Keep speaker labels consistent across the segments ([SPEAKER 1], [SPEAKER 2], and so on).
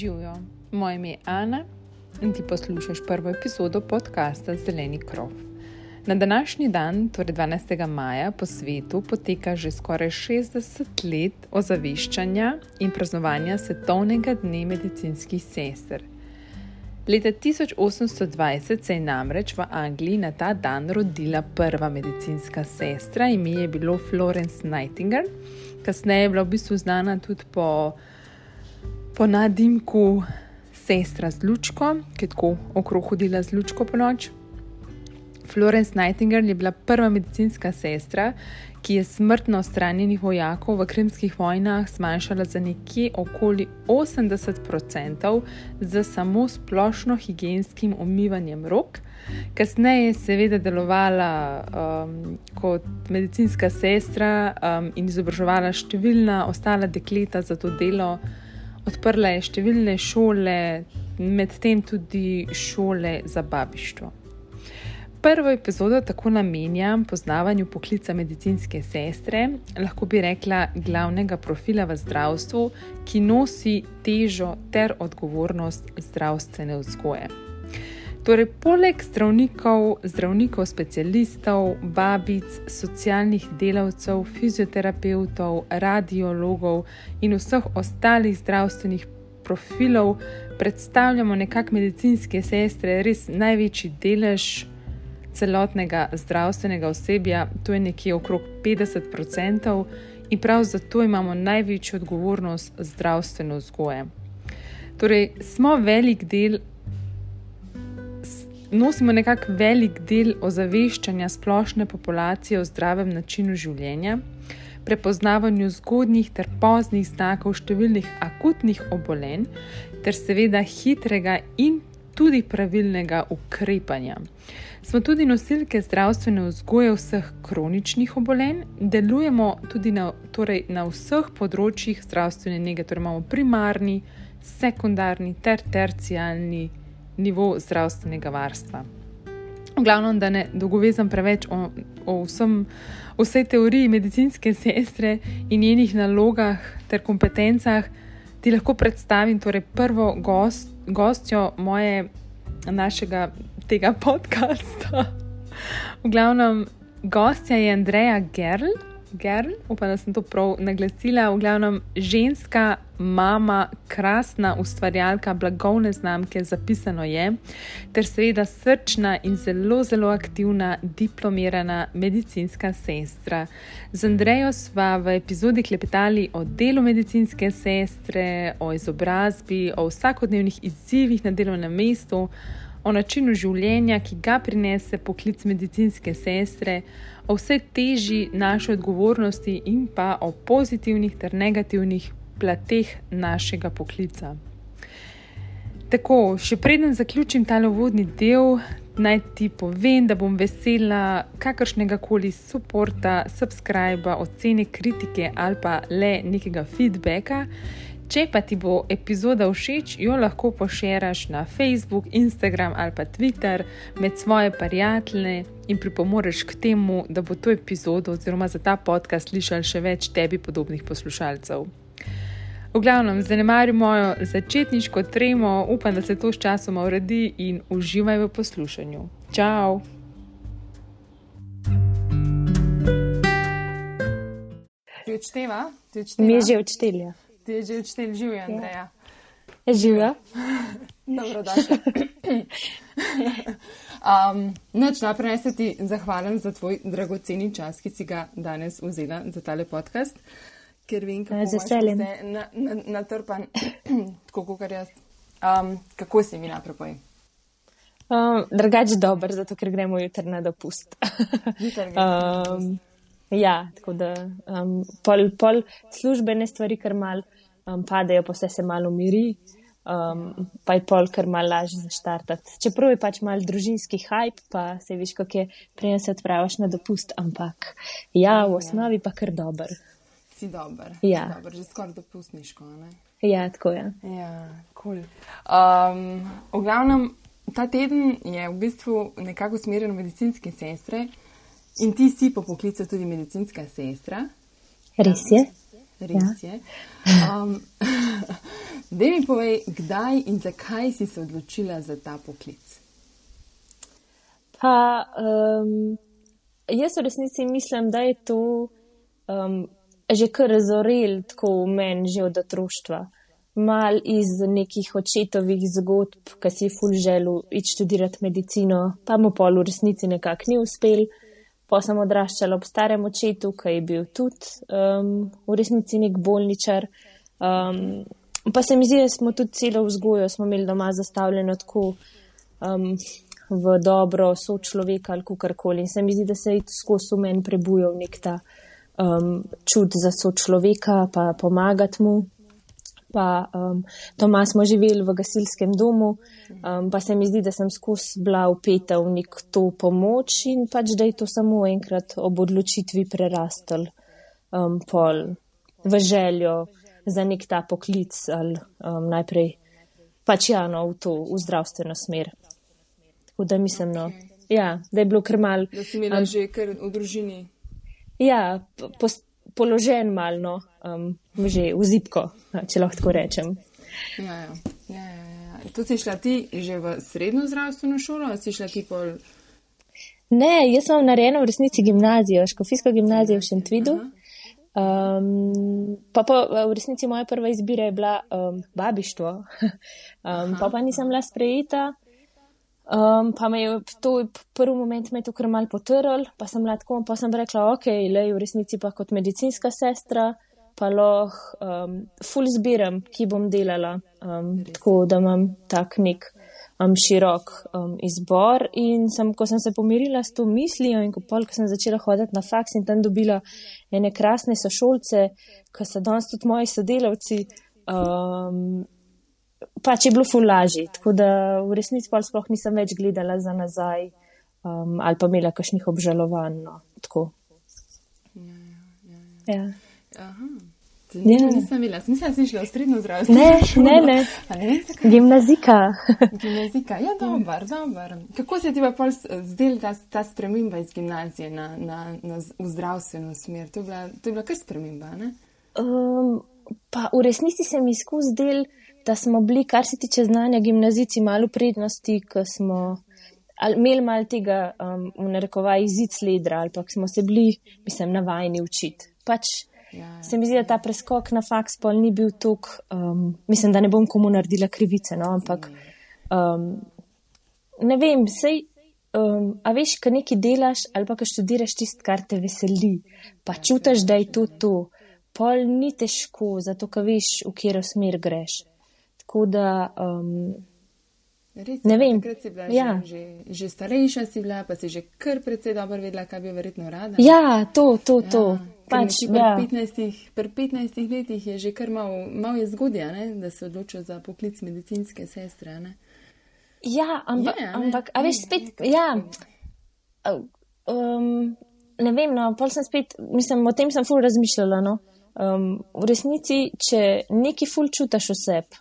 [SPEAKER 1] Živijo, moje ime je Ana in ti poslušaš prvo epizodo podcasta Zeleni krov. Na današnji dan, torej 12. maja, po svetu poteka že skoraj 60 let ozaveščanja in praznovanja Svetovnega dne medicinskih sester. Leta 1820 se je namreč v Angliji na ta dan rodila prva medicinska sestra, ime je bilo Florence Nightingale, kasneje je bila v bistvu znana tudi po po nadimku sestra z lučko, ki je tako okrog hodila z lučko po noč. Florence Nightingale je bila prva medicinska sestra, ki je smrtno stranjenih vojakov v krimskih vojnah zmanjšala za nekje okoli 80% z samo splošno higienskim umivanjem rok. Kasneje je seveda delovala um, kot medicinska sestra um, in izobraževala številna ostala dekleta za to delo odprla je številne šole, medtem tudi šole za babištvo. Prvo epizodo tako namenjam poznavanju poklica medicinske sestre, lahko bi rekla glavnega profila v zdravstvu, ki nosi težo ter odgovornost zdravstvene vzgoje. Torej, poleg zdravnikov, zdravnikov, specialistov, babic, socialnih delavcev, fizioterapeutov, radiologov in vseh ostalih zdravstvenih profilov, predstavljamo nekakšne medicinske sestre, res največji delež celotnega zdravstvenega osebja, to je nekje okrog 50%, in prav zato imamo največjo odgovornost zdravstvene vzgoje. Torej, smo velik del nosimo nekako velik del ozaveščanja splošne populacije o zdravem načinu življenja, prepoznavanju zgodnjih ter poznih znakov številnih akutnih obolenj, ter seveda hitrega in tudi pravilnega ukrepanja. Smo tudi nosilke zdravstvene vzgoje vseh kroničnih obolenj, delujemo tudi na, torej na vseh področjih zdravstvene nege, torej imamo primarni, sekundarni ter tercijalni nivo zdravstvenega varstva. V glavnem, da ne dolgovezam preveč o, o vsem, vsej teoriji medicinske sestre in njenih nalogah ter kompetencah, ti lahko predstavim torej prvo gost, gostjo moje našega tega podcasta. V glavnem, gostja je Andreja Gerl. Gerl, upam, da sem to prav naglasila, v glavnem ženska, mama, krasna ustvarjalka blagovne znamke, zapisano je, ter seveda srčna in zelo, zelo aktivna diplomirana medicinska sestra. Z Andrejo sva v epizodi klepetali o delu medicinske sestre, o izobrazbi, o vsakodnevnih izzivih na delovnem mestu o načinu življenja, ki ga prinese poklic medicinske sestre, o vse teži naše odgovornosti in pa o pozitivnih ter negativnih plateh našega poklica. Tako, še preden zaključim ta uvodni del, naj ti povem, da bom vesela kakršnega koli podporta, subscriba, ocene, kritike ali pa le nekega feedbacka. Če pa ti bo epizoda všeč, jo lahko pošeraš na Facebook, Instagram ali pa Twitter med svoje prijatelje in pripomoreš k temu, da bo to epizodo oziroma za ta podcast slišal še več tebi podobnih poslušalcev. V glavnem, zanemari mojo začetniško tremo, upam, da se to s časom uredi in uživaj v poslušanju. Čau! Ti odšteva?
[SPEAKER 2] Mi je že odštelja
[SPEAKER 1] ti že učitelj življenja, Andreja.
[SPEAKER 2] Je živela.
[SPEAKER 1] Dobrodošla. um, noč najprej se ti zahvalim za tvoj dragoceni čas, ki si ga danes vzela za tale podcast, ker vem, kako
[SPEAKER 2] se veselim.
[SPEAKER 1] Natrpan, na, na tako kot jaz. Um, kako si mi naprej?
[SPEAKER 2] Um, drugač dober, zato ker gremo jutri na dopust. um, ja, tako da um, pol, pol službene stvari, kar mal um, padejo, pa vse se malo umiri, um, pa je pol kar mal lažje zaštartati. Čeprav je pač mal družinski hype, pa se viš, kako je prej se odpraviš na dopust, ampak ja, v osnovi pa kar dober.
[SPEAKER 1] Si dober.
[SPEAKER 2] Ja.
[SPEAKER 1] Si dober, že skoraj dopustniško, ne?
[SPEAKER 2] Ja, tako je.
[SPEAKER 1] Ja, kul. Cool. Um, v glavnem, ta teden je v bistvu nekako usmerjen v medicinske sestre in ti si po poklicu tudi medicinska sestra.
[SPEAKER 2] Res je.
[SPEAKER 3] Res ja. je. Um, da mi povej, kdaj in zakaj si se odločila za ta poklic?
[SPEAKER 2] Pa, um, jaz v resnici mislim, da je to um, že kar razorel tako v meni že od otroštva. Mal iz nekih očetovih zgodb, ki si ful želel iti študirati medicino, pa mu pol v resnici nekako ni uspel. Pa sem odraščala ob starem očetu, ki je bil tudi um, v resnici nek bolničar. Um, pa se mi zdi, da smo tudi celo vzgojo smo imeli doma zastavljeno tako um, v dobro sočloveka ali kakorkoli. In se mi zdi, da se je skozi meni prebujal nek ta um, čut za sočloveka, pa pomagati mu. Pa um, doma smo živeli v gasilskem domu, um, pa se mi zdi, da sem skozi bila upeta v nek to pomoč in pač, da je to samo enkrat ob odločitvi prerastel um, pol v željo za nek ta poklic ali um, najprej pač ja, no, v to, v zdravstveno smer. Tako da mislim, no, ja, da je bilo kar mal.
[SPEAKER 3] Da si imela um, že kar v družini.
[SPEAKER 2] Ja, po, položen malno, um, že v zipko, če lahko tako rečem.
[SPEAKER 3] Ja, ja. Ja, ja, ja. To si šla ti že v srednjo zdravstveno šolo, ali si šla ti pol?
[SPEAKER 2] Ne, jaz sem narejena v resnici gimnazijo, škofijsko gimnazijo v Šentvidu. Um, pa, pa v resnici moja prva izbira je bila um, babištvo, um, pa pa nisem bila sprejeta. Um, pa me je to prvi moment me to kar mal potrl, pa sem lahko, pa sem rekla, ok, le v resnici pa kot medicinska sestra, pa lahko um, full zbiram, ki bom delala, um, tako da imam tak nek um, širok um, izbor. In sem, ko sem se pomirila s to mislijo in ko pol, ko sem začela hoditi na faks in tam dobila ene krasne sošolce, ki so danes tudi moji sodelavci. Um, pač je bilo fulaži, tako da v resnici pa sploh nisem več gledala za nazaj um, ali pa imela kakšnih obžalovanj. No,
[SPEAKER 3] ja, ja, ja. ja. Aha. Ja. Nisem bila, sem da si šla v srednjo zdravstvo.
[SPEAKER 2] Ne, ne, ne. ne Gimnazika.
[SPEAKER 3] Gimnazika, ja, dober, dober. Kako se ti pa pol zdel ta, ta sprememba iz gimnazije na, na, na, v zdravstveno smer? To je bila, to je bila kar sprememba, ne?
[SPEAKER 2] Um, pa v resnici se mi skozi del da smo bili, kar se tiče znanja gimnazici, malo prednosti, ker smo imeli malo tega, um, v narekovaj, izid sledra ali pa smo se bili, mislim, navajeni učiti. Pač ja, se mi zdi, da ta preskok na faks pol ni bil tok, um, mislim, da ne bom komu naredila krivice, no, ampak um, ne vem, sej. Um, a veš, kaj nekaj delaš ali pa kaj študiraš tist, kar te veseli, pa čutiš, da je to to. Pol ni težko, zato ka veš, v katero smer greš. Tako da. Um,
[SPEAKER 3] Res,
[SPEAKER 2] ne vem.
[SPEAKER 3] Ja. Že, že starejša si bila, pa si že kar precej dobro vedela, kaj bi verjetno rada.
[SPEAKER 2] Ja, to, to, ja. to.
[SPEAKER 3] Pač, pri, ja. 15, pri 15 letih je že kar malo mal zgodja, ne, da se odločijo za poklic medicinske sestre. Ne?
[SPEAKER 2] Ja, ampak, ja, ampak a veš spet, ja. Um, ne vem, no, pol sem spet, mislim, o tem sem ful razmišljala. No. Um, v resnici, če neki ful čutaš oseb.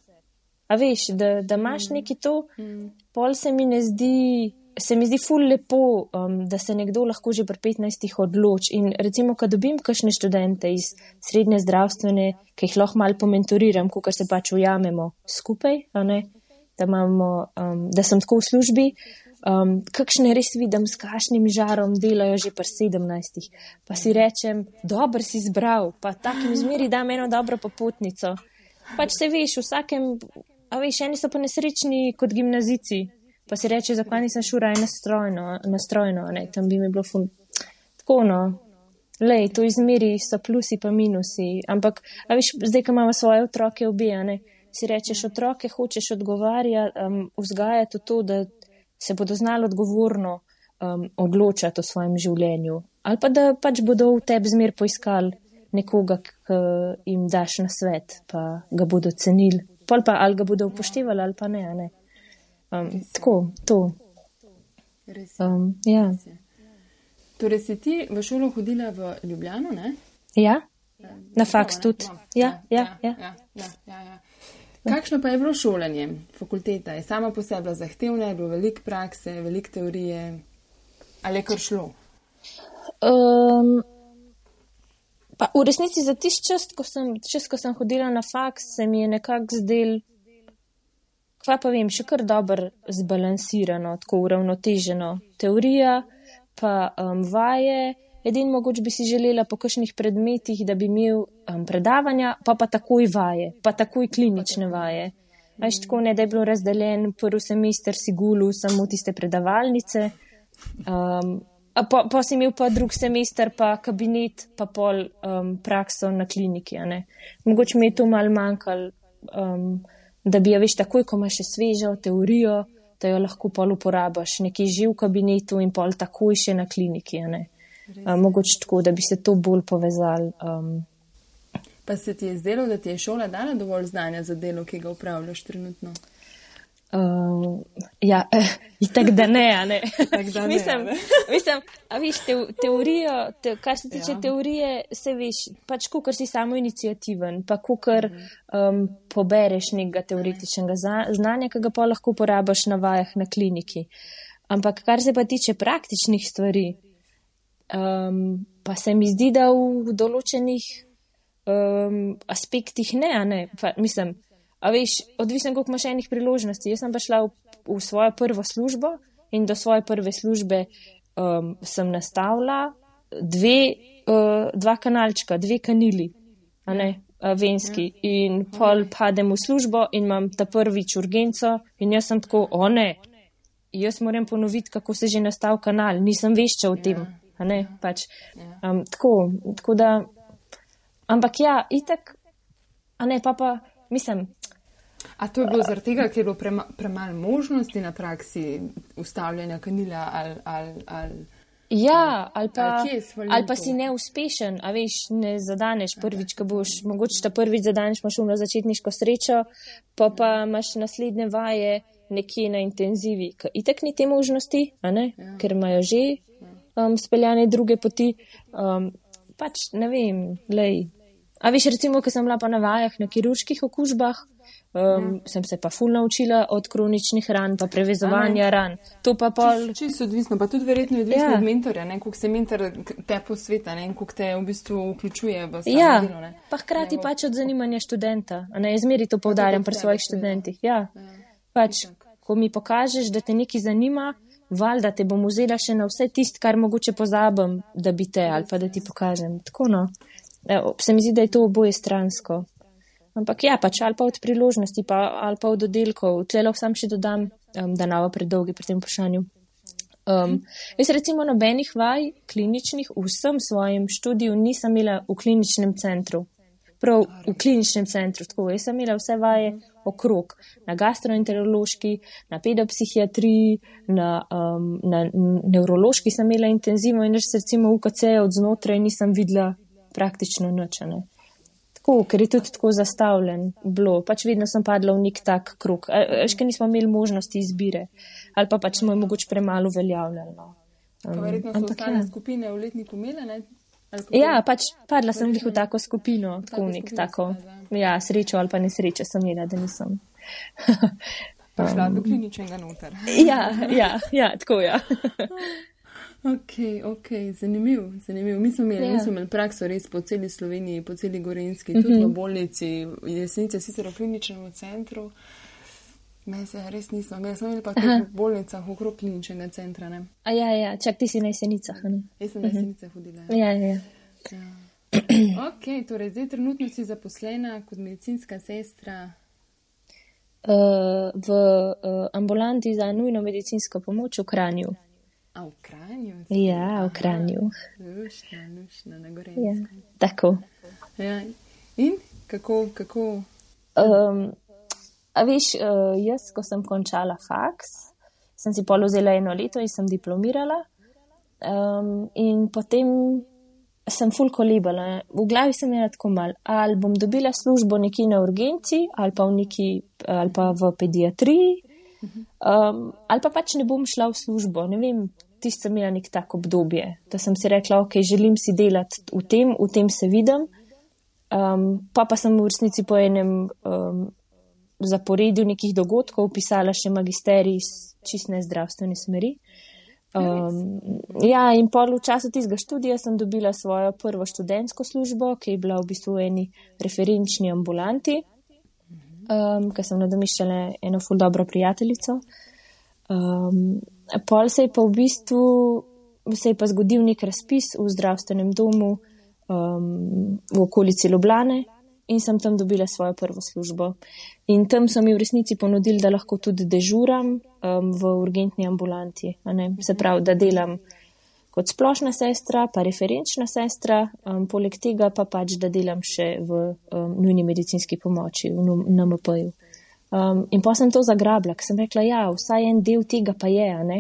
[SPEAKER 2] A veš, da, da imaš mm. neki to, mm. pol se mi ne zdi, se mi zdi ful lepo, um, da se nekdo lahko že pri 15 odloči. In recimo, ko dobim kakšne študente iz srednje zdravstvene, ki jih lahko mal pomentoriram, ko se pač ujamemo skupaj, da, imamo, um, da sem tako v službi. Um, kakšne res vidim, s kakšnim žarom delajo že pri 17. Pa si rečem, dobro si zbral, pa takim zmeri da eno dobro popotnico. Pač se veš, v vsakem A veš, eni so pa nesrečni kot gimnazici, pa si reče, zakaj nisem šura in nastrojno, nastrojno, ne, tam bi mi bilo fun. Tako no, lej, to izmeri so plusi pa minusi, ampak, a veš, zdaj, ko imamo svoje otroke ubijane, si rečeš, otroke hočeš odgovarjati, um, vzgajati v to, da se bodo znali odgovorno um, odločati o svojem življenju. Ali pa da pač bodo v tebi zmer poiskali nekoga, ki jim daš na svet, pa ga bodo cenili pol pa ali ga bodo upoštevali ali pa ne. ne. Um, tako, to. Um, ja.
[SPEAKER 3] Torej, si ti v šolo hodila v Ljubljano? Ne?
[SPEAKER 2] Ja, na faks tudi. Ja, ja, ja.
[SPEAKER 3] ja, ja, ja, ja. Kakšno pa je bilo šolanje, fakulteta? Je sama po sebi zahtevna, je bilo veliko prakse, veliko teorije, ali je kar šlo?
[SPEAKER 2] Um, Pa v resnici za tisti čas, ko sem, čas, ko sem hodila na faks, se mi je nekako zdel, kva pa vem, še kar dobro zbalansirano, tako uravnoteženo. Teorija, pa um, vaje. Edin mogoče bi si želela po kakšnih predmetih, da bi imel um, predavanja, pa pa takoj vaje, pa takoj klinične vaje. Veš, tako ne, da je bilo razdeljen prvi semester si gulu samo tiste predavalnice. Um, pa, pa si imel pa drug semester, pa kabinet, pa pol um, prakso na kliniki. Mogoče mi je to mal manjkalo, um, da bi jo veš takoj, ko imaš še svežo teorijo, da jo lahko pol uporabiš nekje živ v kabinetu in pol takoj še na kliniki. Um, mogoče tako, da bi se to bolj povezali. Um,
[SPEAKER 3] pa se ti je zdelo, da ti je šola dala dovolj znanja za delo, ki ga upravljaš trenutno?
[SPEAKER 2] Uh, ja, tako da ne, ne.
[SPEAKER 3] Tak da ne
[SPEAKER 2] mislim,
[SPEAKER 3] ne.
[SPEAKER 2] mislim, a viš, te, teorijo, te, kar se tiče ja. teorije, se veš, pač kukar si samo inicijativen, pa kukar um, pobereš nekega teoretičnega znanja, ki ga pa lahko uporabiš na vajah na kliniki. Ampak kar se pa tiče praktičnih stvari, um, pa se mi zdi, da v določenih um, aspektih ne, ne, pa, mislim, A veš, odvisno, koliko imaš enih priložnosti. Jaz sem pa šla v, v svojo prvo službo in do svoje prve službe um, sem nastavila dve, uh, dva kanalčka, dve kanili, a ne, uh, venski. In pol padem v službo in imam ta prvič urgenco in jaz sem tako, o ne, jaz moram ponoviti, kako se že nastav kanal, nisem vešča o tem, a ne, pač. Um, tako, tako da, ampak ja, itak, a ne, pa pa, mislim.
[SPEAKER 3] A to je bilo zaradi tega, ker je bilo prema, premalo možnosti na praksi ustavljanja kanila ali. ali, ali
[SPEAKER 2] Ja, ali pa, ali pa si neuspešen, a veš, ne zadaneš prvič, ko boš, mogoče ta prvič zadaneš, imaš na začetniško srečo, pa pa imaš naslednje vaje nekje na intenzivi. Itek ni te možnosti, ja. ker imajo že um, speljane druge poti. Um, pač ne vem, lej. A veš, recimo, ko sem bila pa na vajah na kirurških okužbah, Um, ja. Sem se pa ful naučila od kroničnih ran, pa prevezovanja Aha. ran. To pa pol.
[SPEAKER 3] Čisto odvisno, pa tudi verjetno odvisno ja. od mentorja, ne, koliko se mentor te posveta, ne, koliko te v bistvu vključuje v svoje
[SPEAKER 2] ja.
[SPEAKER 3] delo. Ne.
[SPEAKER 2] Pa hkrati ne, pač od zanimanja študenta, ne, zmeri to povdarjam pri svojih študentih. Ja. ja. Pač, ko mi pokažeš, da te nekaj zanima, valjda te bom vzela še na vse tist, kar mogoče pozabim, da bi te ali pa da ti pokažem. Tako no. Se mi zdi, da je to oboje stransko. Ampak ja, pač ali pa od priložnosti, pa, ali pa od oddelkov. Tle lahko sam še dodam, um, da nava predolgi pri tem vprašanju. Um, jaz recimo nobenih vaj kliničnih v vsem svojem študiju nisem imela v kliničnem centru. Prav v kliničnem centru, tako jaz sem imela vse vaje okrog, na gastroenterološki, na pedopsihiatriji, na, um, na nevrološki sem imela intenzivno in res recimo v UKC od znotraj nisem videla praktično nočene tako, ker je tudi tako zastavljen. Bilo. Pač vedno sem padla v nek tak krug. Še ker nismo imeli možnosti izbire, ali pa pač smo jih mogoče premalo uveljavljali. No.
[SPEAKER 3] Um, verjetno so ostale ja. skupine v letniku imele, ne?
[SPEAKER 2] Ja, pač padla sem jih v tako skupino, tako nek tako. Ja, srečo ali pa nesrečo sem imela, da nisem.
[SPEAKER 3] Prišla um, do kliničnega noter.
[SPEAKER 2] ja, ja, ja, tako ja.
[SPEAKER 3] Ok, ok, zanimiv, zanimiv. Mi smo imeli, yeah. Ja. imeli prakso res po celi Sloveniji, po celi Gorenski, tudi mm -hmm. v bolnici, jesenice sicer v kliničnem centru. Me se res nismo, mi smo imeli pa tudi v bolnicah okrog kliničnega centra. Ne?
[SPEAKER 2] A ja, ja, čak ti si na jesenicah, ne?
[SPEAKER 3] Jaz sem na mhm. jesenicah hodila.
[SPEAKER 2] Ja, ja. ja.
[SPEAKER 3] ja. ok, torej zdaj trenutno si zaposlena kot medicinska sestra.
[SPEAKER 2] Uh, v uh, ambulanti za nujno medicinsko pomoč v Kranju.
[SPEAKER 3] A v Kranju?
[SPEAKER 2] Ja, v Kranju.
[SPEAKER 3] Lušna, lušna, na Gorenskem. Ja,
[SPEAKER 2] tako.
[SPEAKER 3] Ja. In kako? kako?
[SPEAKER 2] Um, a veš, uh, jaz, ko sem končala faks, sem si polozela eno leto in sem diplomirala. Um, in potem sem full kolibala. V glavi sem imela tako mal, ali bom dobila službo nekje na urgenci, ali pa v, neki, ali pa v pediatriji, um, ali pa pač ne bom šla v službo. Ne vem, tisti sem imela nek tak obdobje, da sem si rekla, ok, želim si delati v tem, v tem se vidim. Um, pa pa sem v resnici po enem um, zaporedju nekih dogodkov pisala še magisterij iz čistne zdravstvene smeri. Um, ja, in pol v času tistega študija sem dobila svojo prvo študentsko službo, ki je bila v bistvu v eni referenčni ambulanti, um, ker sem nadomiščala eno ful dobro prijateljico. Um, pol se je pa v bistvu, se je pa zgodil nek razpis v zdravstvenem domu um, v okolici Ljubljane, in sem tam dobila svojo prvo službo. In tam so mi v resnici ponudili, da lahko tudi dežuram um, v urgentni ambulanti. Se pravi, da delam kot splošna sestra, pa referenčna sestra, um, poleg tega pa pač, da delam še v um, nujni medicinski pomoči, v NMP-ju. Um, in pa sem to zagrabila, ker sem rekla, ja, vsaj en del tega pa je, ne.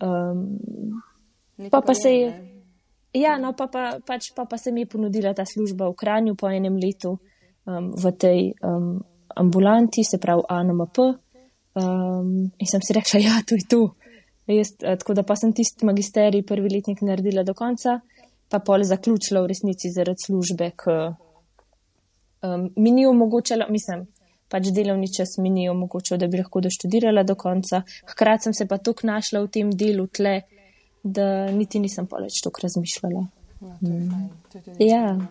[SPEAKER 2] Um, pa pa se je. Ja, no, pa, pa, pač, pa, pa se mi je ponudila ta služba v Kranju po enem letu um, v tej um, ambulanti, se pravi ANMP. Um, in sem si rekla, ja, to je to. Jaz, eh, tako da pa sem tisti magisterij prvi letnik naredila do konca, pa pol zaključila v resnici zaradi službe, ki um, mi ni omogočala, mislim, pač delovni čas mi ni omogočal, da bi lahko doštudirala do konca. Hkrati sem se pa tok našla v tem delu tle da niti nisem pa več tako razmišljala.
[SPEAKER 3] Ja. Mm.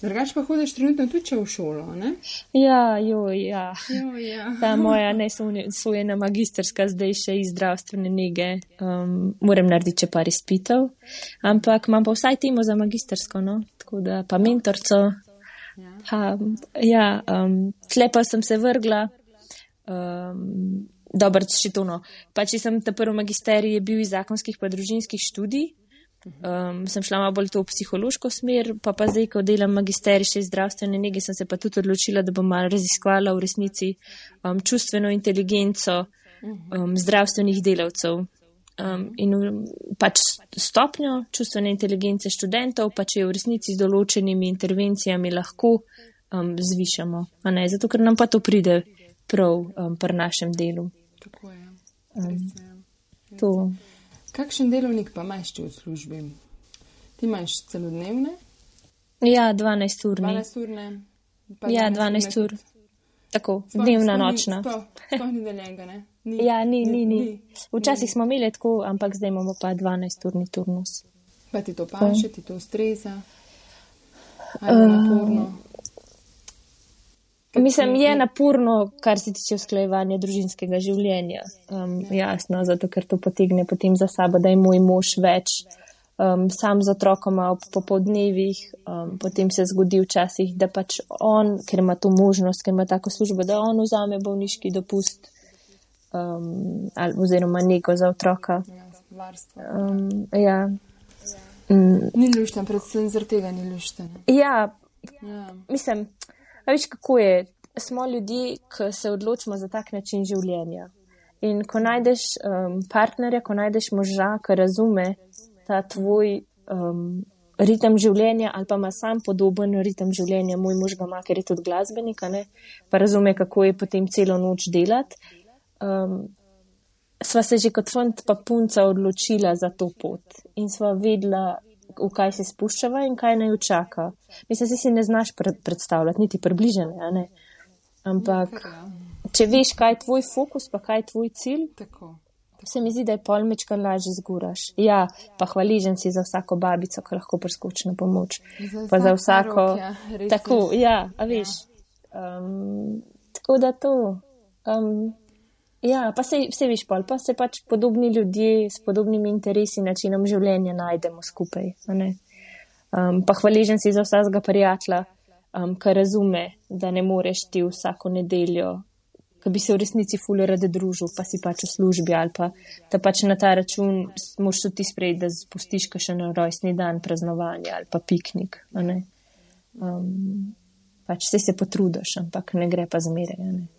[SPEAKER 3] Drugač pa hodiš trenutno tudi v šolo, ne?
[SPEAKER 2] Ja, jo, ja. Jo, ja. Ta moja nesojena magisterska zdaj še iz zdravstvene nege. Um, moram narediti če par izpitev, ampak imam pa vsaj timo za magistersko, no? Tako da pa mentorco. Ja. Ha, ja, um, tle pa sem se vrgla. Um, dobro, če to no. Pa če sem ta prvi magisterij je bil iz zakonskih pa družinskih študij, um, sem šla malo bolj to v psihološko smer, pa pa zdaj, ko delam magisterij še iz zdravstvene nege, sem se pa tudi odločila, da bom malo raziskvala v resnici um, čustveno inteligenco um, zdravstvenih delavcev. Um, in pač stopnjo čustvene inteligence študentov, pa če jo v resnici z določenimi intervencijami lahko um, zvišamo. Zato, ker nam pa to pride prav um, pri našem delu.
[SPEAKER 3] Tako je. Um, Kakšen delovnik pa imaš v službi? Ti imaš celodnevne?
[SPEAKER 2] Ja, 12 ur.
[SPEAKER 3] 12 urne.
[SPEAKER 2] Ja, 12 ur. Tako, sploh, dnevna, sploh nočna.
[SPEAKER 3] Sploh ni deljenega, ne?
[SPEAKER 2] Ni, ja, ni, ni, ni. ni. Včasih ni. smo imeli tako, ampak zdaj imamo pa 12 urni turnus.
[SPEAKER 3] Pa ti to paše, ti to ustreza? Naporno?
[SPEAKER 2] Mislim, je naporno, kar se tiče usklajevanja družinskega življenja. Um, jasno, zato ker to potegne potem za sabo, da je moj mož več um, sam z otrokoma ob popoldnevih. Um, potem se zgodi včasih, da pač on, ker ima to možnost, ker ima tako službo, da on vzame bolniški dopust um, ali, oziroma nego za otroka. Um, ja.
[SPEAKER 3] Mm. Ni lušten, predvsem zaradi tega ni lušten.
[SPEAKER 2] Ja, ja. mislim. Veš, kako je? Smo ljudje, ki se odločimo za tak način življenja. In ko najdeš um, partnerja, ko najdeš moža, ki razume ta tvoj um, ritem življenja, ali pa ima sam podoben ritem življenja, moj mož ga ima, ker je tudi glasbenik, ne? pa razume, kako je potem celo noč delati. Um, sva se že kot fant pa punca odločila za to pot in sva vedela, v kaj se spuščava in kaj naj čaka. Mislim, da si ne znaš predstavljati, niti približene. Ampak, ja. če veš, kaj je tvoj fokus, pa kaj je tvoj cilj, tako, tako. se mi zdi, da je polmečka lažje zguraš. Ja, pa hvaležen si za vsako babico, ki lahko preskoči na pomoč. Za pa za vsako. Rok, ja, tako, ja, a veš. Ja. Um, tako da to. Um, Ja, pa se, se viš pol, pa se pač podobni ljudje s podobnimi interesi in načinom življenja najdemo skupaj. Um, pa hvaležen si za vsakega prijatelja, um, ki razume, da ne moreš ti vsako nedeljo, ki bi se v resnici fully rade družil, pa si pač v službi ali pa da pač na ta račun moš tudi sprejeti, da spustiš še na rojstni dan praznovanja ali pa piknik. Um, pač se se potrudiš, ampak ne gre pa zmeraj.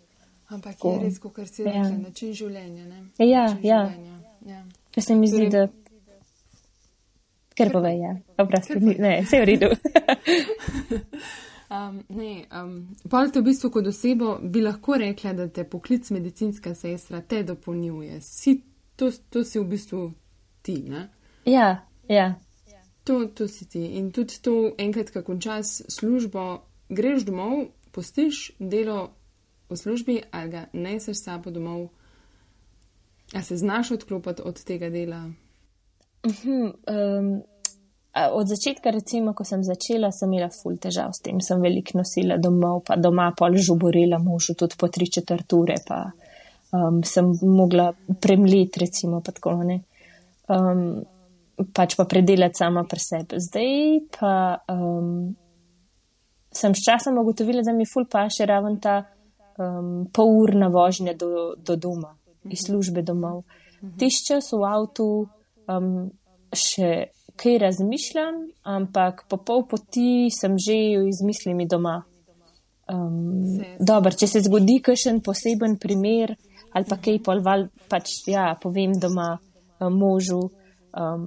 [SPEAKER 3] Ampak Ko, je res, kot si ja. rekel, način življenja. Ne?
[SPEAKER 2] Ja, način ja. Življenja. ja. Ker se mi zdi, torej, da. Ker pove, ja. Oprosti, ne, vse je v redu.
[SPEAKER 3] um, ne, um, pa te v bistvu kot osebo bi lahko rekla, da te poklic medicinska sestra te dopolnjuje. Si, to, to si v bistvu ti, ne?
[SPEAKER 2] Ja, ja.
[SPEAKER 3] To, to si ti. In tudi to, enkrat, ko končaš službo, greš domov, postiš delo v službi ali ga neseš sabo domov, a se znaš odklopiti od tega dela.
[SPEAKER 2] um, od začetka, recimo, ko sem začela, sem imela ful težav s tem, sem veliko nosila domov, pa doma pol žuborila možu tudi po tri četrt ure, pa um, sem mogla premliti, recimo, pa tako ne. Um, pač pa predelati sama pri sebi. Zdaj pa um, sem s časom ugotovila, da mi ful pa še raven ta um, pol urna vožnja do, do doma, iz službe domov. Tiš čas v avtu um, še kaj razmišljam, ampak po pol poti sem že z mislimi doma. Um, dobro, če se zgodi kakšen poseben primer ali pa kaj pol, val, pač ja, povem doma um, možu, um,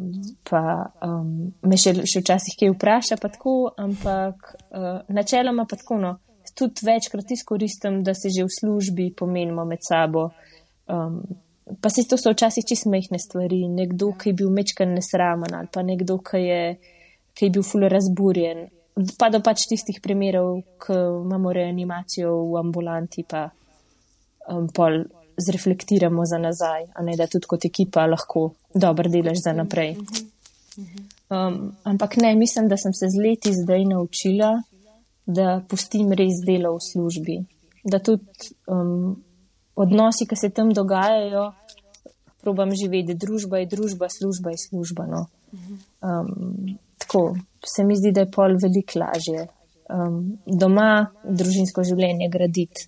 [SPEAKER 2] pa um, me še, še včasih kaj vpraša, pa tako, ampak uh, načeloma pa tako, no, tudi večkrat izkoristim, da se že v službi pomenimo med sabo. Um, pa se to so včasih čisto mehne stvari. Nekdo, ki je bil mečkan nesramen ali pa nekdo, ki je, ki je bil fulo razburjen. Pa do pač tistih primerov, ko imamo reanimacijo v ambulanti, pa um, pol zreflektiramo za nazaj, a ne da tudi kot ekipa lahko dobro delaš za naprej. Um, ampak ne, mislim, da sem se z leti zdaj naučila, da pustim res delo v službi. Da tudi um, odnosi, ki se tam dogajajo, probam živeti. Družba je družba, služba je služba. No. Um, tako se mi zdi, da je pol veliko lažje. Um, doma družinsko življenje graditi,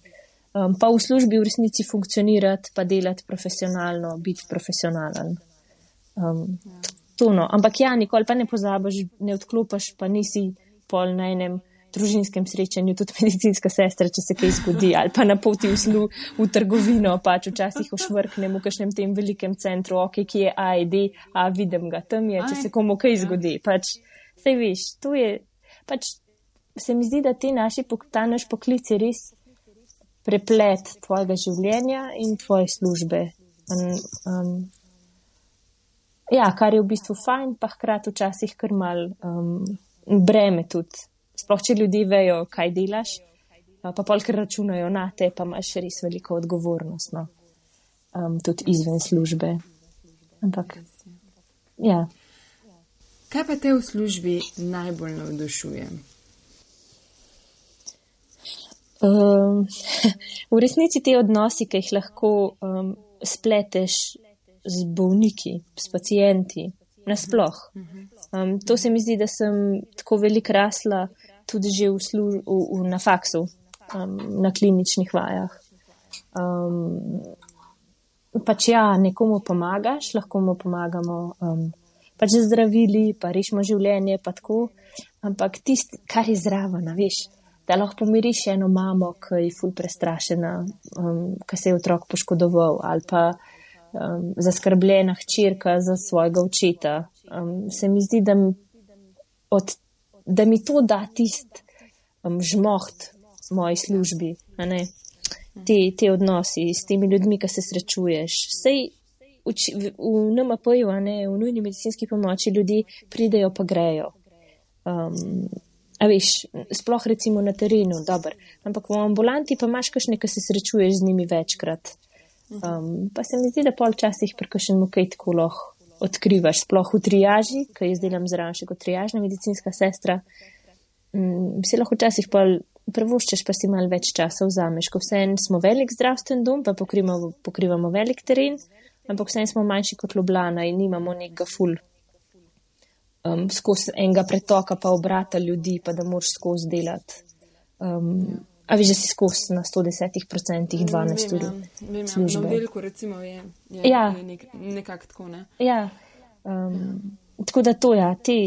[SPEAKER 2] um, pa v službi v resnici funkcionirati, pa delati profesionalno, biti profesionalen. Um, to no. Ampak ja, nikoli pa ne pozabiš, ne odklopiš, pa nisi pol na enem družinskem srečanju, tudi medicinska sestra, če se kaj zgodi, ali pa na poti v, slu, v trgovino, pač včasih ošvrknem v kažem tem velikem centru, ok, ki je AED, a vidim ga, tam je, če se komu kaj zgodi. Pač, sej veš, tu je, pač se mi zdi, da ti naši, ta naš poklic je res preplet tvojega življenja in tvoje službe. Um, um, ja, kar je v bistvu fajn, pa hkrati včasih kar mal um, breme tudi sploh če ljudje vejo, kaj delaš, pa polk računajo na te, pa imaš res veliko odgovornost, no. um, tudi izven službe. Ampak, ja.
[SPEAKER 3] Kaj pa te v službi najbolj navdušuje?
[SPEAKER 2] Um, v resnici te odnosi, ki jih lahko um, spleteš z bolniki, s pacijenti, nasploh. Um, to se mi zdi, da sem tako veliko rasla tudi že v služ, v, v, na faksu, um, na kliničnih vajah. Um, pač ja, nekomu pomagaš, lahko mu pomagamo um, pač zdravili, pa rešimo življenje, pa tako. Ampak tisto, kar je zraven, veš, da lahko pomiriš eno mamo, ki je ful prestrašena, um, ki se je otrok poškodoval, ali pa um, zaskrbljena hčerka za svojega očeta. Um, se mi zdi, da od da mi to da tisti um, žmoht v moji službi, te, te odnosi s temi ljudmi, ki se srečuješ. Sej v, v, v NMP-ju, v nujni medicinski pomoči, ljudje pridejo pa grejo. Um, a veš, sploh recimo na terenu, dober. Ampak v ambulanti pa imaš kakšne, ki se srečuješ z njimi večkrat. Um, pa se mi zdi, da pol časih prekašen kaj tako lahko odkrivaš, sploh v triaži, ki jaz delam zraven še kot triažna medicinska sestra. Um, si lahko včasih pa prvoščeš, pa si malo več časa vzameš, ko vse en smo velik zdravstven dom, pa pokrivamo, pokrivamo velik teren, ampak vse en smo manjši kot Ljubljana in nimamo nekega ful. Um, skozi enega pretoka pa obrata ljudi, pa da moraš skozi delati. Um, A veš, da si skozi na 110%, 12 ur.
[SPEAKER 3] Na veliko, recimo, je, je,
[SPEAKER 2] ja.
[SPEAKER 3] je nek, nekako tako. Ne?
[SPEAKER 2] Ja. Um, tako da to, ja, te,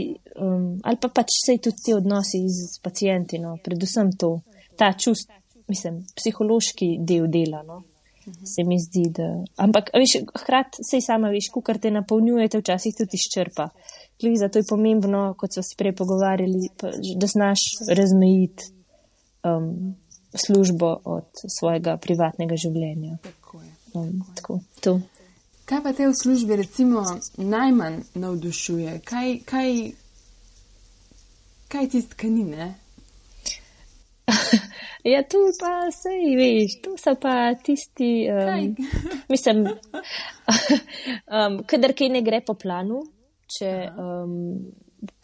[SPEAKER 2] um, ali pa pač vse tudi ti odnosi z pacijenti, no, predvsem to, ta čust, mislim, psihološki del dela, no, mhm. se mi zdi, da. Ampak, veš, hkrati, sej sama veš, kukar te napolnjuje, te včasih tudi izčrpa. Zato je pomembno, kot so se prej pogovarjali, da znaš razmejiti. Um, službo od svojega privatnega življenja.
[SPEAKER 3] Tako je.
[SPEAKER 2] Um, tako, tako,
[SPEAKER 3] kaj pa te v službi recimo najmanj navdušuje? Kaj, kaj, kaj ti tkanine?
[SPEAKER 2] ja, tu pa se veš, tu so pa tisti, um, mislim, um, kadar kaj ne gre po planu, če um,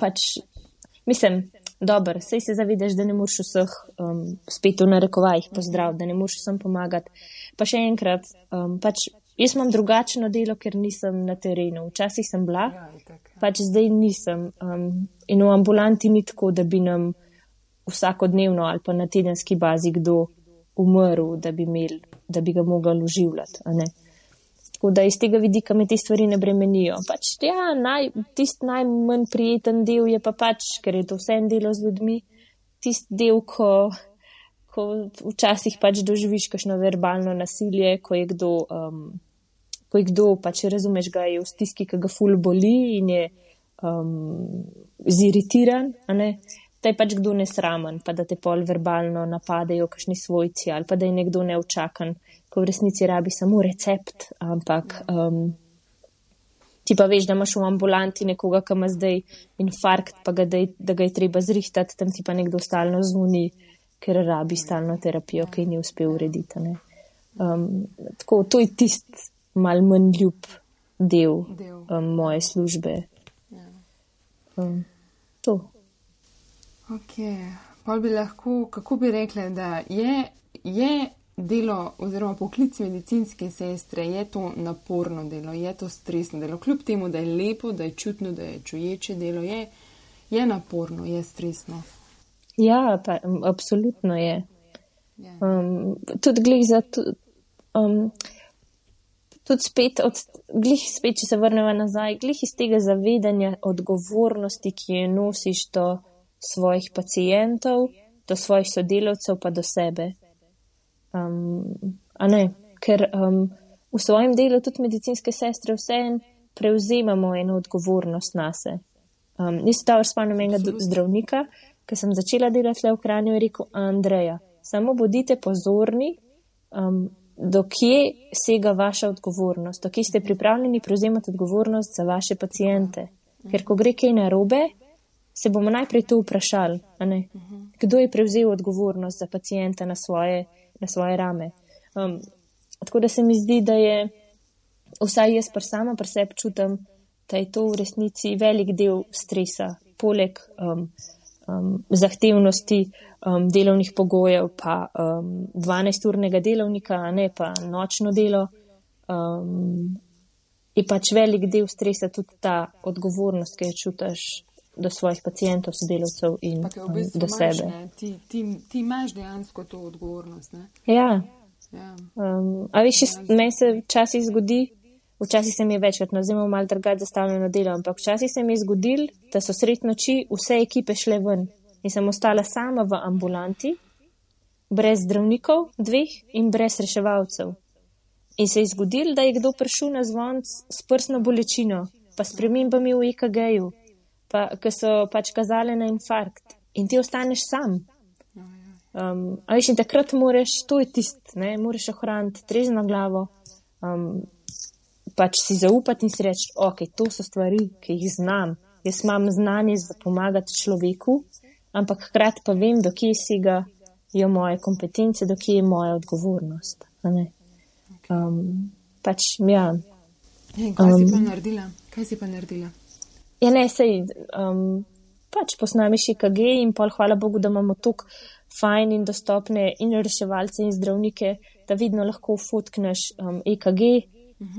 [SPEAKER 2] pač, mislim, dobro, sej se zavedaš, da ne moreš vseh um, spet v narekovajih pozdrav, da ne moreš vsem pomagati. Pa še enkrat, um, pač jaz imam drugačno delo, ker nisem na terenu. Včasih sem bila, ja, pač zdaj nisem. Um, in v ambulanti ni tako, da bi nam vsakodnevno ali pa na tedenski bazi kdo umrl, da bi, imel, da bi ga mogli uživljati. Tako da iz tega vidika me te stvari ne bremenijo. Pač, ja, naj, tist najmanj prijeten del je pa pač, ker je to vse en delo z ljudmi, tist del, ko, ko včasih pač doživiš kakšno verbalno nasilje, ko je kdo, um, ko je kdo pač razumeš, ga je v stiski, ki ga ful boli in je um, ziritiran da je pač kdo nesramen, pa da te pol verbalno napadejo kakšni svojci ali pa da je nekdo neučakan, ko v resnici rabi samo recept, ampak um, ti pa veš, da imaš v ambulanti nekoga, ki ima zdaj infarkt, pa ga, da, da ga je treba zrihtati, tam ti pa nekdo stalno zvoni, ker rabi stalno terapijo, ki ni uspel urediti. Um, tako, to je tist mal manj ljub del, del. Um, moje službe. Um, to.
[SPEAKER 3] Okay. Pa bi lahko, kako bi rekli, da je, je delo oziroma poklic medicinske sestre, je to naporno delo, je to stresno delo. Kljub temu, da je lepo, da je čutno, da je čuječe delo, je, je naporno, je stresno.
[SPEAKER 2] Ja, pa, absolutno je. Ja. Um, tudi glih za. Um, Tudi spet, od, glih spet, če se vrnemo nazaj, glih iz tega zavedanja odgovornosti, ki jo nosiš do svojih pacijentov, do svojih sodelavcev, pa do sebe. Um, Ker um, v svojem delu tudi medicinske sestre vseeno prevzemamo eno odgovornost na se. Um, jaz se dobro spomnim enega zdravnika, ki sem začela delati v Kranju in rekel: Andreja, samo bodite pozorni, um, dokje sega vaša odgovornost, dokje ste pripravljeni prevzemati odgovornost za vaše pacijente. Ker ko gre kaj narobe, se bomo najprej to vprašali, kdo je prevzel odgovornost za pacijenta na svoje, na svoje rame. Um, tako da se mi zdi, da je vsaj jaz pa sama pri sebi čutim, da je to v resnici velik del stresa, poleg um, um, zahtevnosti um, delovnih pogojev, pa um, 12-urnega delovnika, ne pa nočno delo. Um, je pač velik del stresa tudi ta odgovornost, ki jo čutiš do svojih pacijentov, sodelavcev in v bistvu do sebe.
[SPEAKER 3] Maš, ti, ti, ti imaš dejansko to odgovornost. Ne?
[SPEAKER 2] Ja. ja. Um, a veš, meni se včasih zgodi, včasih se mi je večkrat na zimu mal drugače zastavljeno delo, ampak včasih se mi je zgodil, da so sred noči vse ekipe šle ven in sem ostala sama v ambulanti, brez zdravnikov, dveh in brez reševalcev. In se je zgodil, da je kdo prišel na zvonc s prsno bolečino, pa spremembami v EKG-ju pa, ki so pač kazali na infarkt in ti ostaneš sam. Um, a veš, in takrat moraš, to je tist, ne, moraš ohraniti trezno glavo, um, pač si zaupati in si reči, ok, to so stvari, ki jih znam. Jaz imam znanje za pomagati človeku, ampak hkrati pa vem, do kje si ga jo moje kompetence, do kje je moja odgovornost. Um, pač, ja.
[SPEAKER 3] In kaj um, si pa naredila? Kaj si pa naredila?
[SPEAKER 2] Ja, ne, sej, um, pač posnamiš EKG in pol hvala Bogu, da imamo tukaj fajn in dostopne in reševalce in zdravnike, da vidno lahko fotkneš um, EKG.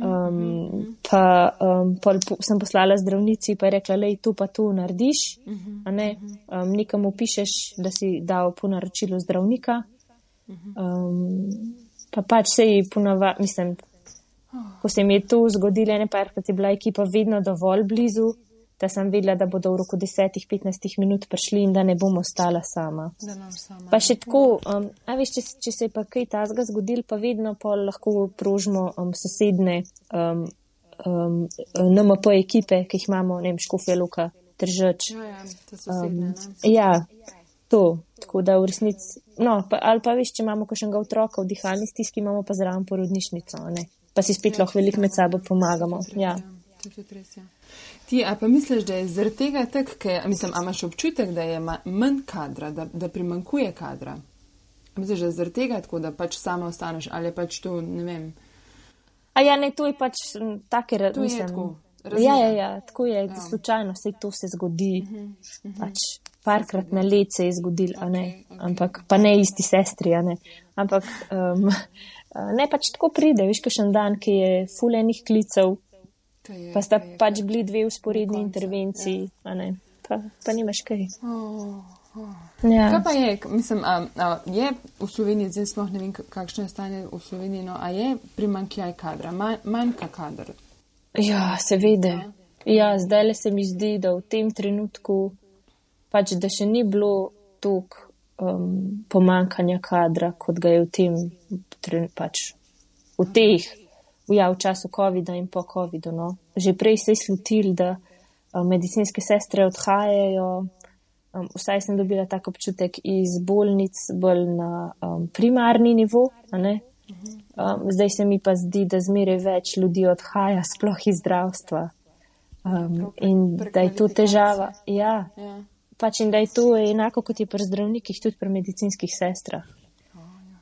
[SPEAKER 2] Um, pa um, pol po, sem poslala zdravnici, pa je rekla, lej, tu pa tu narediš, a ne, um, nekam upišeš, da si dal po naročilu zdravnika. Um, pa pač se ji ponava, mislim, ko se mi je to zgodilo, ne pa, ker je bila ekipa vedno dovolj blizu, da sem vedela, da bodo v roku 10-15 minut prišli in da ne bom ostala sama. sama. Pa še tako, um, a veš, če, če se je pa kaj tazga zgodil, pa vedno pa lahko prožimo um, sosedne um, um, NMP ekipe, ki jih imamo, ne vem, Škofja Luka, Tržač.
[SPEAKER 3] Ja, ja, um,
[SPEAKER 2] ja, to, tako da v resnici, no, pa, ali pa veš, če imamo kakšnega otroka v dihalni stiski, imamo pa zraven porodnišnico, ne, pa si spet ja, lahko veliko med sabo pomagamo. Ja.
[SPEAKER 3] Ja. Ti, a pa misliš, da je zaradi tega tako, ker mislim, imaš občutek, da je manj kadra, da, da primankuje kadra? Misliš, da je zaradi tega tako, da pač sama ostaneš ali pač to, ne vem.
[SPEAKER 2] A ja, ne, to je pač take
[SPEAKER 3] razlike.
[SPEAKER 2] Ja, ja, ja, tako je, ja. slučajno vse to se zgodi. Uh -huh, uh -huh. Pač parkrat na let se je zgodil, okay, okay. ampak pa ne isti sestri. Ne. Ampak um, ne pač tako pride, veš, še en dan, ki je fulenih klicev, je, pa sta je, pač bili dve usporedni intervenciji, ja. pa, pa nimaš kaj. Oh.
[SPEAKER 3] Ja. Kaj pa je, mislim, a, a, je v Sloveniji, zdaj sploh ne vem, kakšno je stanje v Sloveniji, no, a je primankljaj kadra, manjka kadr?
[SPEAKER 2] Ja, seveda. Ja, ja zdaj le se mi zdi, da v tem trenutku, pač, da še ni bilo tok um, pomankanja kadra, kot ga je v tem, pač, v teh, v, ja, v času COVID-a in po COVID-u. No. Že prej se je slutil, da um, medicinske sestre odhajajo. Um, vsaj sem dobila tak občutek iz bolnic, bolj na um, primarni nivo. Um, zdaj se mi pa zdi, da zmeraj več ljudi odhaja, sploh iz zdravstva. Um, in da je to težava. Ja, ja. Pač in da je to enako kot je pri zdravnikih, tudi pri medicinskih sestrah.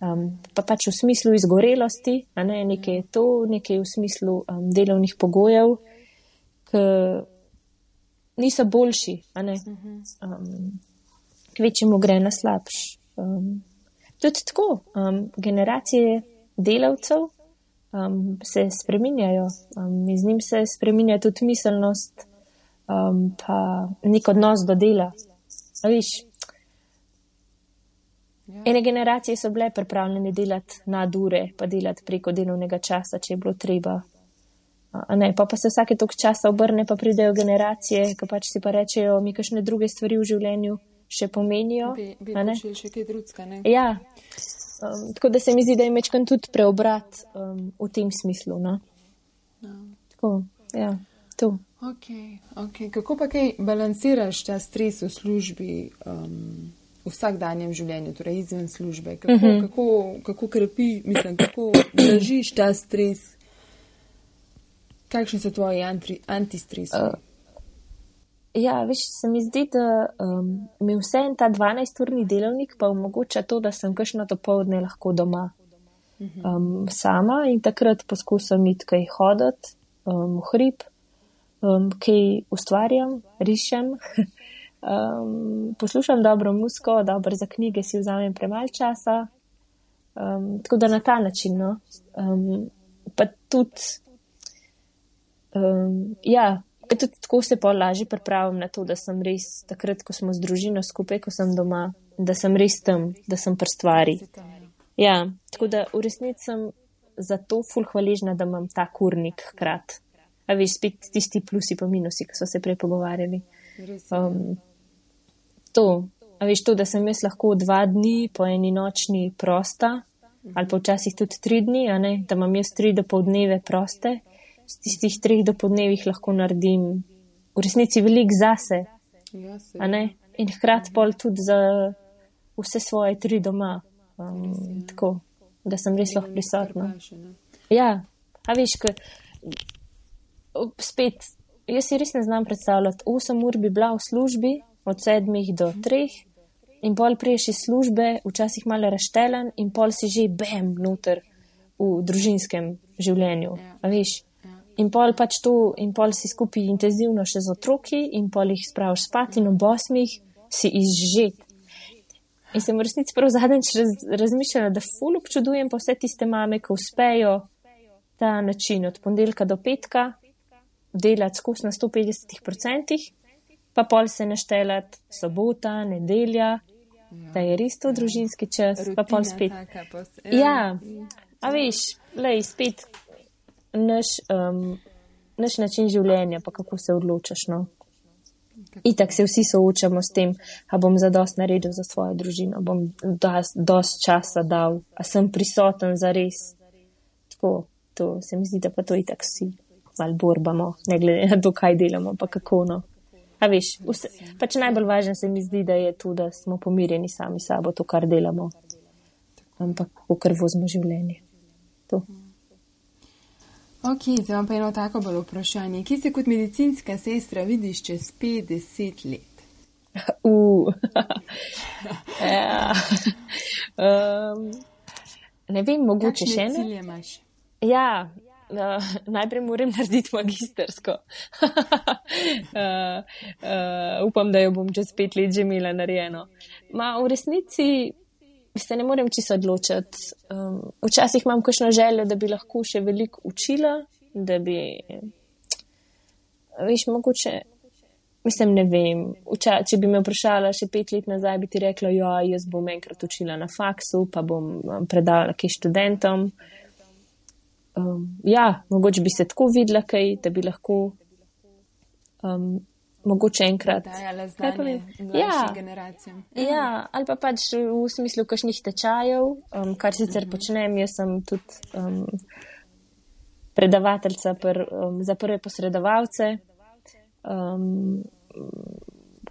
[SPEAKER 2] Um, pa pač v smislu izgorelosti, a ne nekaj je to, nekaj v smislu um, delovnih pogojev, ki niso boljši, a ne. Um, kvečemu gre na slabš. Um, tudi tako, um, generacije delavcev um, se spreminjajo, um, iz njim se spreminja tudi miselnost, um, pa nek odnos do dela. Viš, ja. ene generacije so bile pripravljene delati na dure, pa delati preko delovnega časa, če je bilo treba. Ne, pa, pa se vsake tok časa obrne, pa pridejo generacije, ki pač si pa rečejo, mi kakšne druge stvari v življenju še pomenijo.
[SPEAKER 3] Bi, bi še kaj drugega, ne?
[SPEAKER 2] Ja, Um, tako da se mi zdi, da je mečkan tudi preobrat um, v tem smislu. No? No. Tako, ja, to.
[SPEAKER 3] Okay, okay. Kako pa kaj balansiraš ta stres v službi, um, v vsakdanjem življenju, torej izven službe? Kako, uh mhm. -huh. kako, kako krepi, mislim, kako držiš ta stres? Kakšni so tvoji antistresi? Uh.
[SPEAKER 2] Ja, veš, se mi zdi, da um, mi vse en ta 12-urni delovnik pa omogoča to, da sem kakšno dopoledne lahko doma mhm. um, sama in takrat poskusim iti kaj hoditi um, v hrib, um, kaj ustvarjam, rišem, um, poslušam dobro musko, dobro za knjige si vzamem premaj časa. Um, tako da na ta način, no. Um, pa tudi, um, ja. Tudi tako se pa lažje pripravim na to, da sem res takrat, ko smo z družino skupaj, ko sem doma, da sem res tam, da sem pri stvari. Ja, tako da v resnici sem za to ful hvaležna, da imam ta kurnik hkrat. A veš, spet tisti plusi pa minusi, ki so se prej pogovarjali. Um, to, a veš, to, da sem jaz lahko dva dni po eni nočni prosta, ali pa včasih tudi tri dni, da imam jaz tri do pol dneve proste z tistih treh dopodnevih lahko naredim v resnici velik zase. In hkrati pol tudi za vse svoje tri doma. Um, tako, da sem res lahko prisotna. Ja, a veš, ko spet, jaz si res ne znam predstavljati, 8 ur bi bila v službi od 7 do 3 in pol priješ iz službe, včasih malo raštelen in pol si že bem noter v družinskem življenju. A veš, In pol pač to, in pol si skupaj intenzivno še z otroki, in pol jih spraviš spat, in ob osmih si izžet. In sem v resnici prav zadnjič raz, razmišljala, da ful občudujem pa vse tiste mame, ki uspejo ta način od ponedeljka do petka delati skus na 150%, pa pol se naštelati sobota, nedelja, ja. da je res to družinski čas, Rutina, pa pol spet. Taka, pos, ja. ja, a veš, lej, spet naš, um, naš način življenja, pa kako se odločaš. No? Itak se vsi soočamo s tem, a bom za dost naredil za svojo družino, bom dost časa dal, a sem prisoten za res. Tako, to se mi zdi, da pa to itak vsi mal borbamo, ne glede na to, kaj delamo, pa kako no. A veš, vse, pač najbolj važno se mi zdi, da je to, da smo pomirjeni sami sabo, to, kar delamo, ampak v kar vozimo življenje. To.
[SPEAKER 3] Ok, zdaj imam pa eno tako bolj vprašanje. Kje se kot medicinska sestra vidiš čez 50 let?
[SPEAKER 2] Uh. ja. um, ne vem, mogoče
[SPEAKER 3] Kakšne
[SPEAKER 2] še
[SPEAKER 3] ne.
[SPEAKER 2] Ja, uh, najprej moram narediti magistersko. uh, uh, upam, da jo bom čez pet let že imela narejeno. Ma v resnici se ne morem čisto odločiti. Um, včasih imam kakšno željo, da bi lahko še veliko učila, da bi, veš, mogoče. Mislim, ne vem. Uča, če bi me vprašala še pet let nazaj, bi ti rekla, ja, jaz bom enkrat učila na faksu, pa bom predavala kaj študentom. Um, ja, mogoče bi se tako videla, kaj, da bi lahko um, mogoče enkrat.
[SPEAKER 3] Kaj pa vem? Ja, generacijam.
[SPEAKER 2] Ja, ali pa pač v smislu kakšnih tečajev, um, kar sicer mhm. počnem, jaz sem tudi um, predavateljca pr, um, za prve posredovalce um,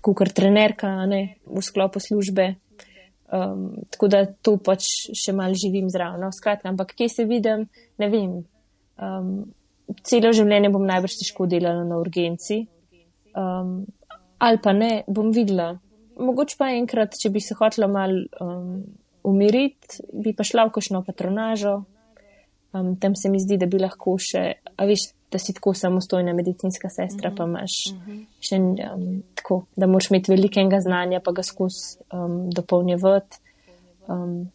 [SPEAKER 2] kot trenerka ne, v sklopu službe. Um, tako da to pač še mal živim zraven. No, skratka, ampak kje se vidim, ne vem. Um, celo življenje bom najbrž težko delala na urgenci. Um, ali pa ne, bom videla. Mogoče pa enkrat, če bi se hotela mal um, umiriti, bi pa šla v košno patronažo. Um, tam se mi zdi, da bi lahko še, a veš, da si tako samostojna medicinska sestra, mm -hmm. pa mhm. imaš -hmm. še um, tako, da moraš imeti velikega znanja, pa ga skozi um, dopolnjevati. Um,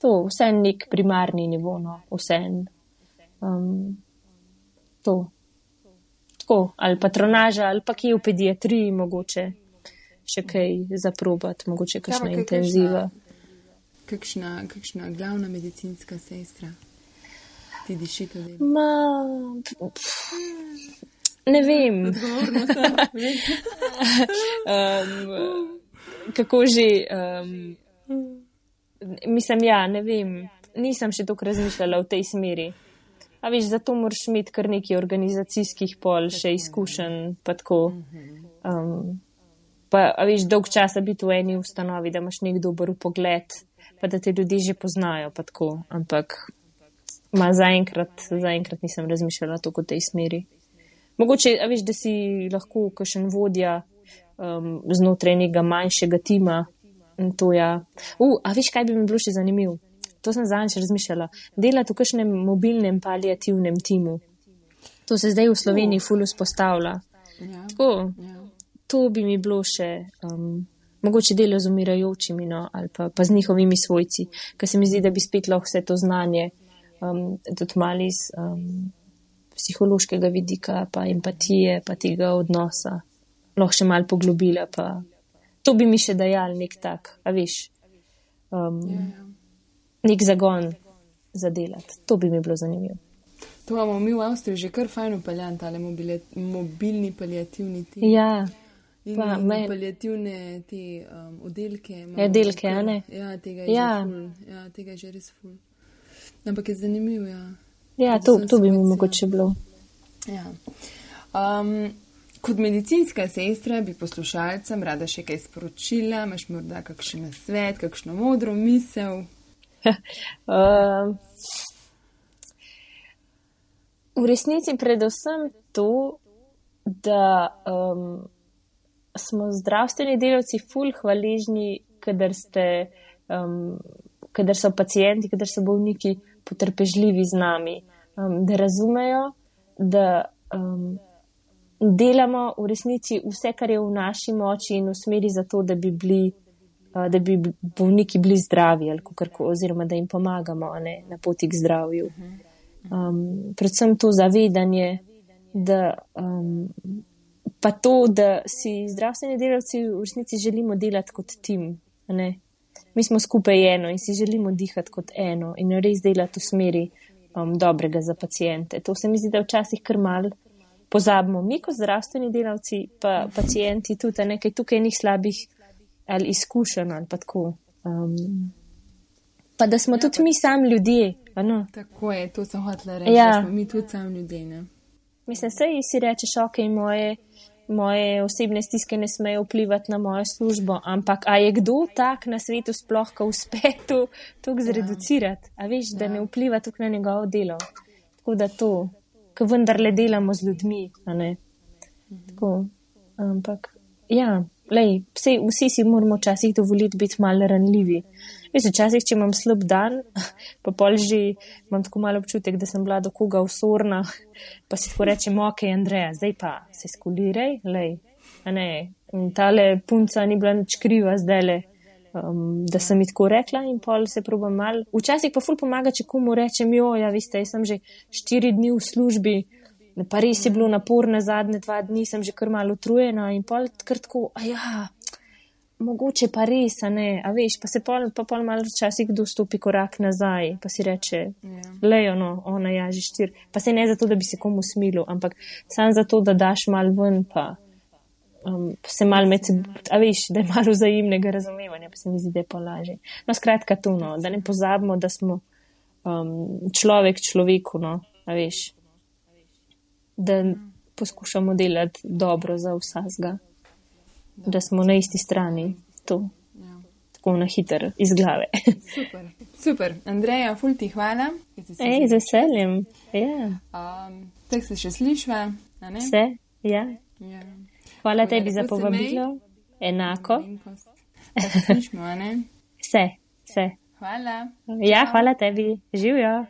[SPEAKER 2] to, vse je nek primarni nivo, no, vse je um, to. Tako, ali patronaža, ali pa kje v pediatriji, mogoče še kaj zaprobati, mogoče kakšna intenziva.
[SPEAKER 3] Kakšna, kakšna glavna medicinska sestra? Ti diši delo?
[SPEAKER 2] Ma, ne vem. um, kako že? Um, mislim, ja, ne vem. Nisem še tako razmišljala v tej smeri. A veš, zato moraš imeti kar nekaj organizacijskih pol, še izkušen, pa tako. Um, pa, a veš, dolg časa biti v eni ustanovi, da imaš nek dober pogled, pa da te ljudje že poznajo, pa tako. Ampak Ma zaenkrat, zaenkrat nisem razmišljala tako v tej smeri. Mogoče, a veš, da si lahko kakšen vodja um, znotraj nekega manjšega tima. To ja. U, a veš, kaj bi mi bilo še zanimivo? To sem zadnjič razmišljala. Delati v kakšnem mobilnem paliativnem timu. To se zdaj v Sloveniji ful vzpostavlja. Ja. Tako, ja. to bi mi bilo še. Um, Mogoče delo z umirajočimi, no, ali pa, pa z njihovimi svojci, ker se mi zdi, da bi spet lahko vse to znanje um, tudi malo iz um, psihološkega vidika, pa empatije, pa tega odnosa, lahko še malo poglobila. Pa. To bi mi še dajal nek tak, a veš, um, ja, ja. nek zagon za delati. To bi mi bilo zanimivo.
[SPEAKER 3] To imamo mi v Avstriji že kar fajn upeljan, tale mobilni palijativni tim.
[SPEAKER 2] Ja.
[SPEAKER 3] In pa, me... palijativne te um, oddelke.
[SPEAKER 2] Ja, delke, a ne?
[SPEAKER 3] Ja, tega je, ja. ja, tega je že res ful. Ampak je zanimivo. Ja,
[SPEAKER 2] ja to, to bi mi mogoče bilo.
[SPEAKER 3] Ja. Um, kot medicinska sestra bi poslušalcem rada še kaj sporočila, imaš morda kakšen svet, kakšno modro misel.
[SPEAKER 2] um, v resnici predvsem to, da um, smo zdravstveni delavci ful hvaležni, kadar ste. Um, Kadar so pacijenti, kadar so bolniki, potrpežljivi z nami, um, da razumejo, da um, delamo v resnici vse, kar je v naši moči in v smeri za to, da bi, bili, da bi bolniki bili zdravi ali kako, oziroma da jim pomagamo ne, na poti k zdravju. Um, predvsem to zavedanje, da um, pa to, da si zdravstveni delavci v resnici želimo delati kot tim. Ne, mi smo skupaj eno in si želimo dihati kot eno in res delati v smeri um, dobrega za pacijente. To se mi zdi, da včasih kar mal pozabimo. Mi kot zdravstveni delavci, pa pacijenti tudi, nekaj tukaj njih slabih ali izkušenj ali pa tako. Um, pa da smo ja, tudi pa... mi sami ljudje. No?
[SPEAKER 3] Tako je, to sem hotela reči. Ja. Mi tudi sami ljudje. Ne?
[SPEAKER 2] Mislim, sej si rečeš, ok, moje moje osebne stiske ne smejo vplivati na mojo službo, ampak a je kdo tak na svetu sploh, ko uspe to, to zreducirati, a veš, da ne vpliva tukaj na njegovo delo. Tako da to, ko vendarle delamo z ljudmi, a ne. Tako, ampak, ja, lej, vse, vsi si moramo včasih dovoliti biti malo ranljivi Veš, včasih, če imam slab dan, pa pol že imam tako malo občutek, da sem bila do koga usorna, pa si tako rečem, ok, Andreja, zdaj pa se skuliraj, lej. A ne, tale punca ni bila nič kriva zdaj le. Um, da sem ji tako rekla, in pol se probujem mal. Včasih pa ful pomaga, če komu rečem, jo, ja, veste, jaz sem že štiri dni v službi, pa res je bilo naporno, zadnje dva dni sem že kar malo utrujena in pol kar tako, a ja, mogoče pa res, a ne, a veš, pa se pol, pa pol malo včasih kdo stopi korak nazaj, pa si reče, yeah. Ja. lejo, no, ona ja, že štir. Pa se ne zato, da bi se komu smilil, ampak sam zato, da daš mal ven, pa um, se mal med seboj, a veš, da je malo vzajemnega razumevanja, pa se mi zdi, da je polaže. No, skratka, to, no, da ne pozabimo, da smo um, človek človeku, no, a veš, da poskušamo delati dobro za vsega da smo na isti strani. To. Tako na hiter iz glave.
[SPEAKER 3] Super. Super. Andreja, ful ti hvala.
[SPEAKER 2] Ej, z veseljem. Ja.
[SPEAKER 3] Um, Tako se še slišva.
[SPEAKER 2] Vse. Ja. Ja. Hvala tebi za povabilo. Enako.
[SPEAKER 3] Slišmo,
[SPEAKER 2] vse, vse.
[SPEAKER 3] Hvala.
[SPEAKER 2] Ja, hvala tebi. Živijo.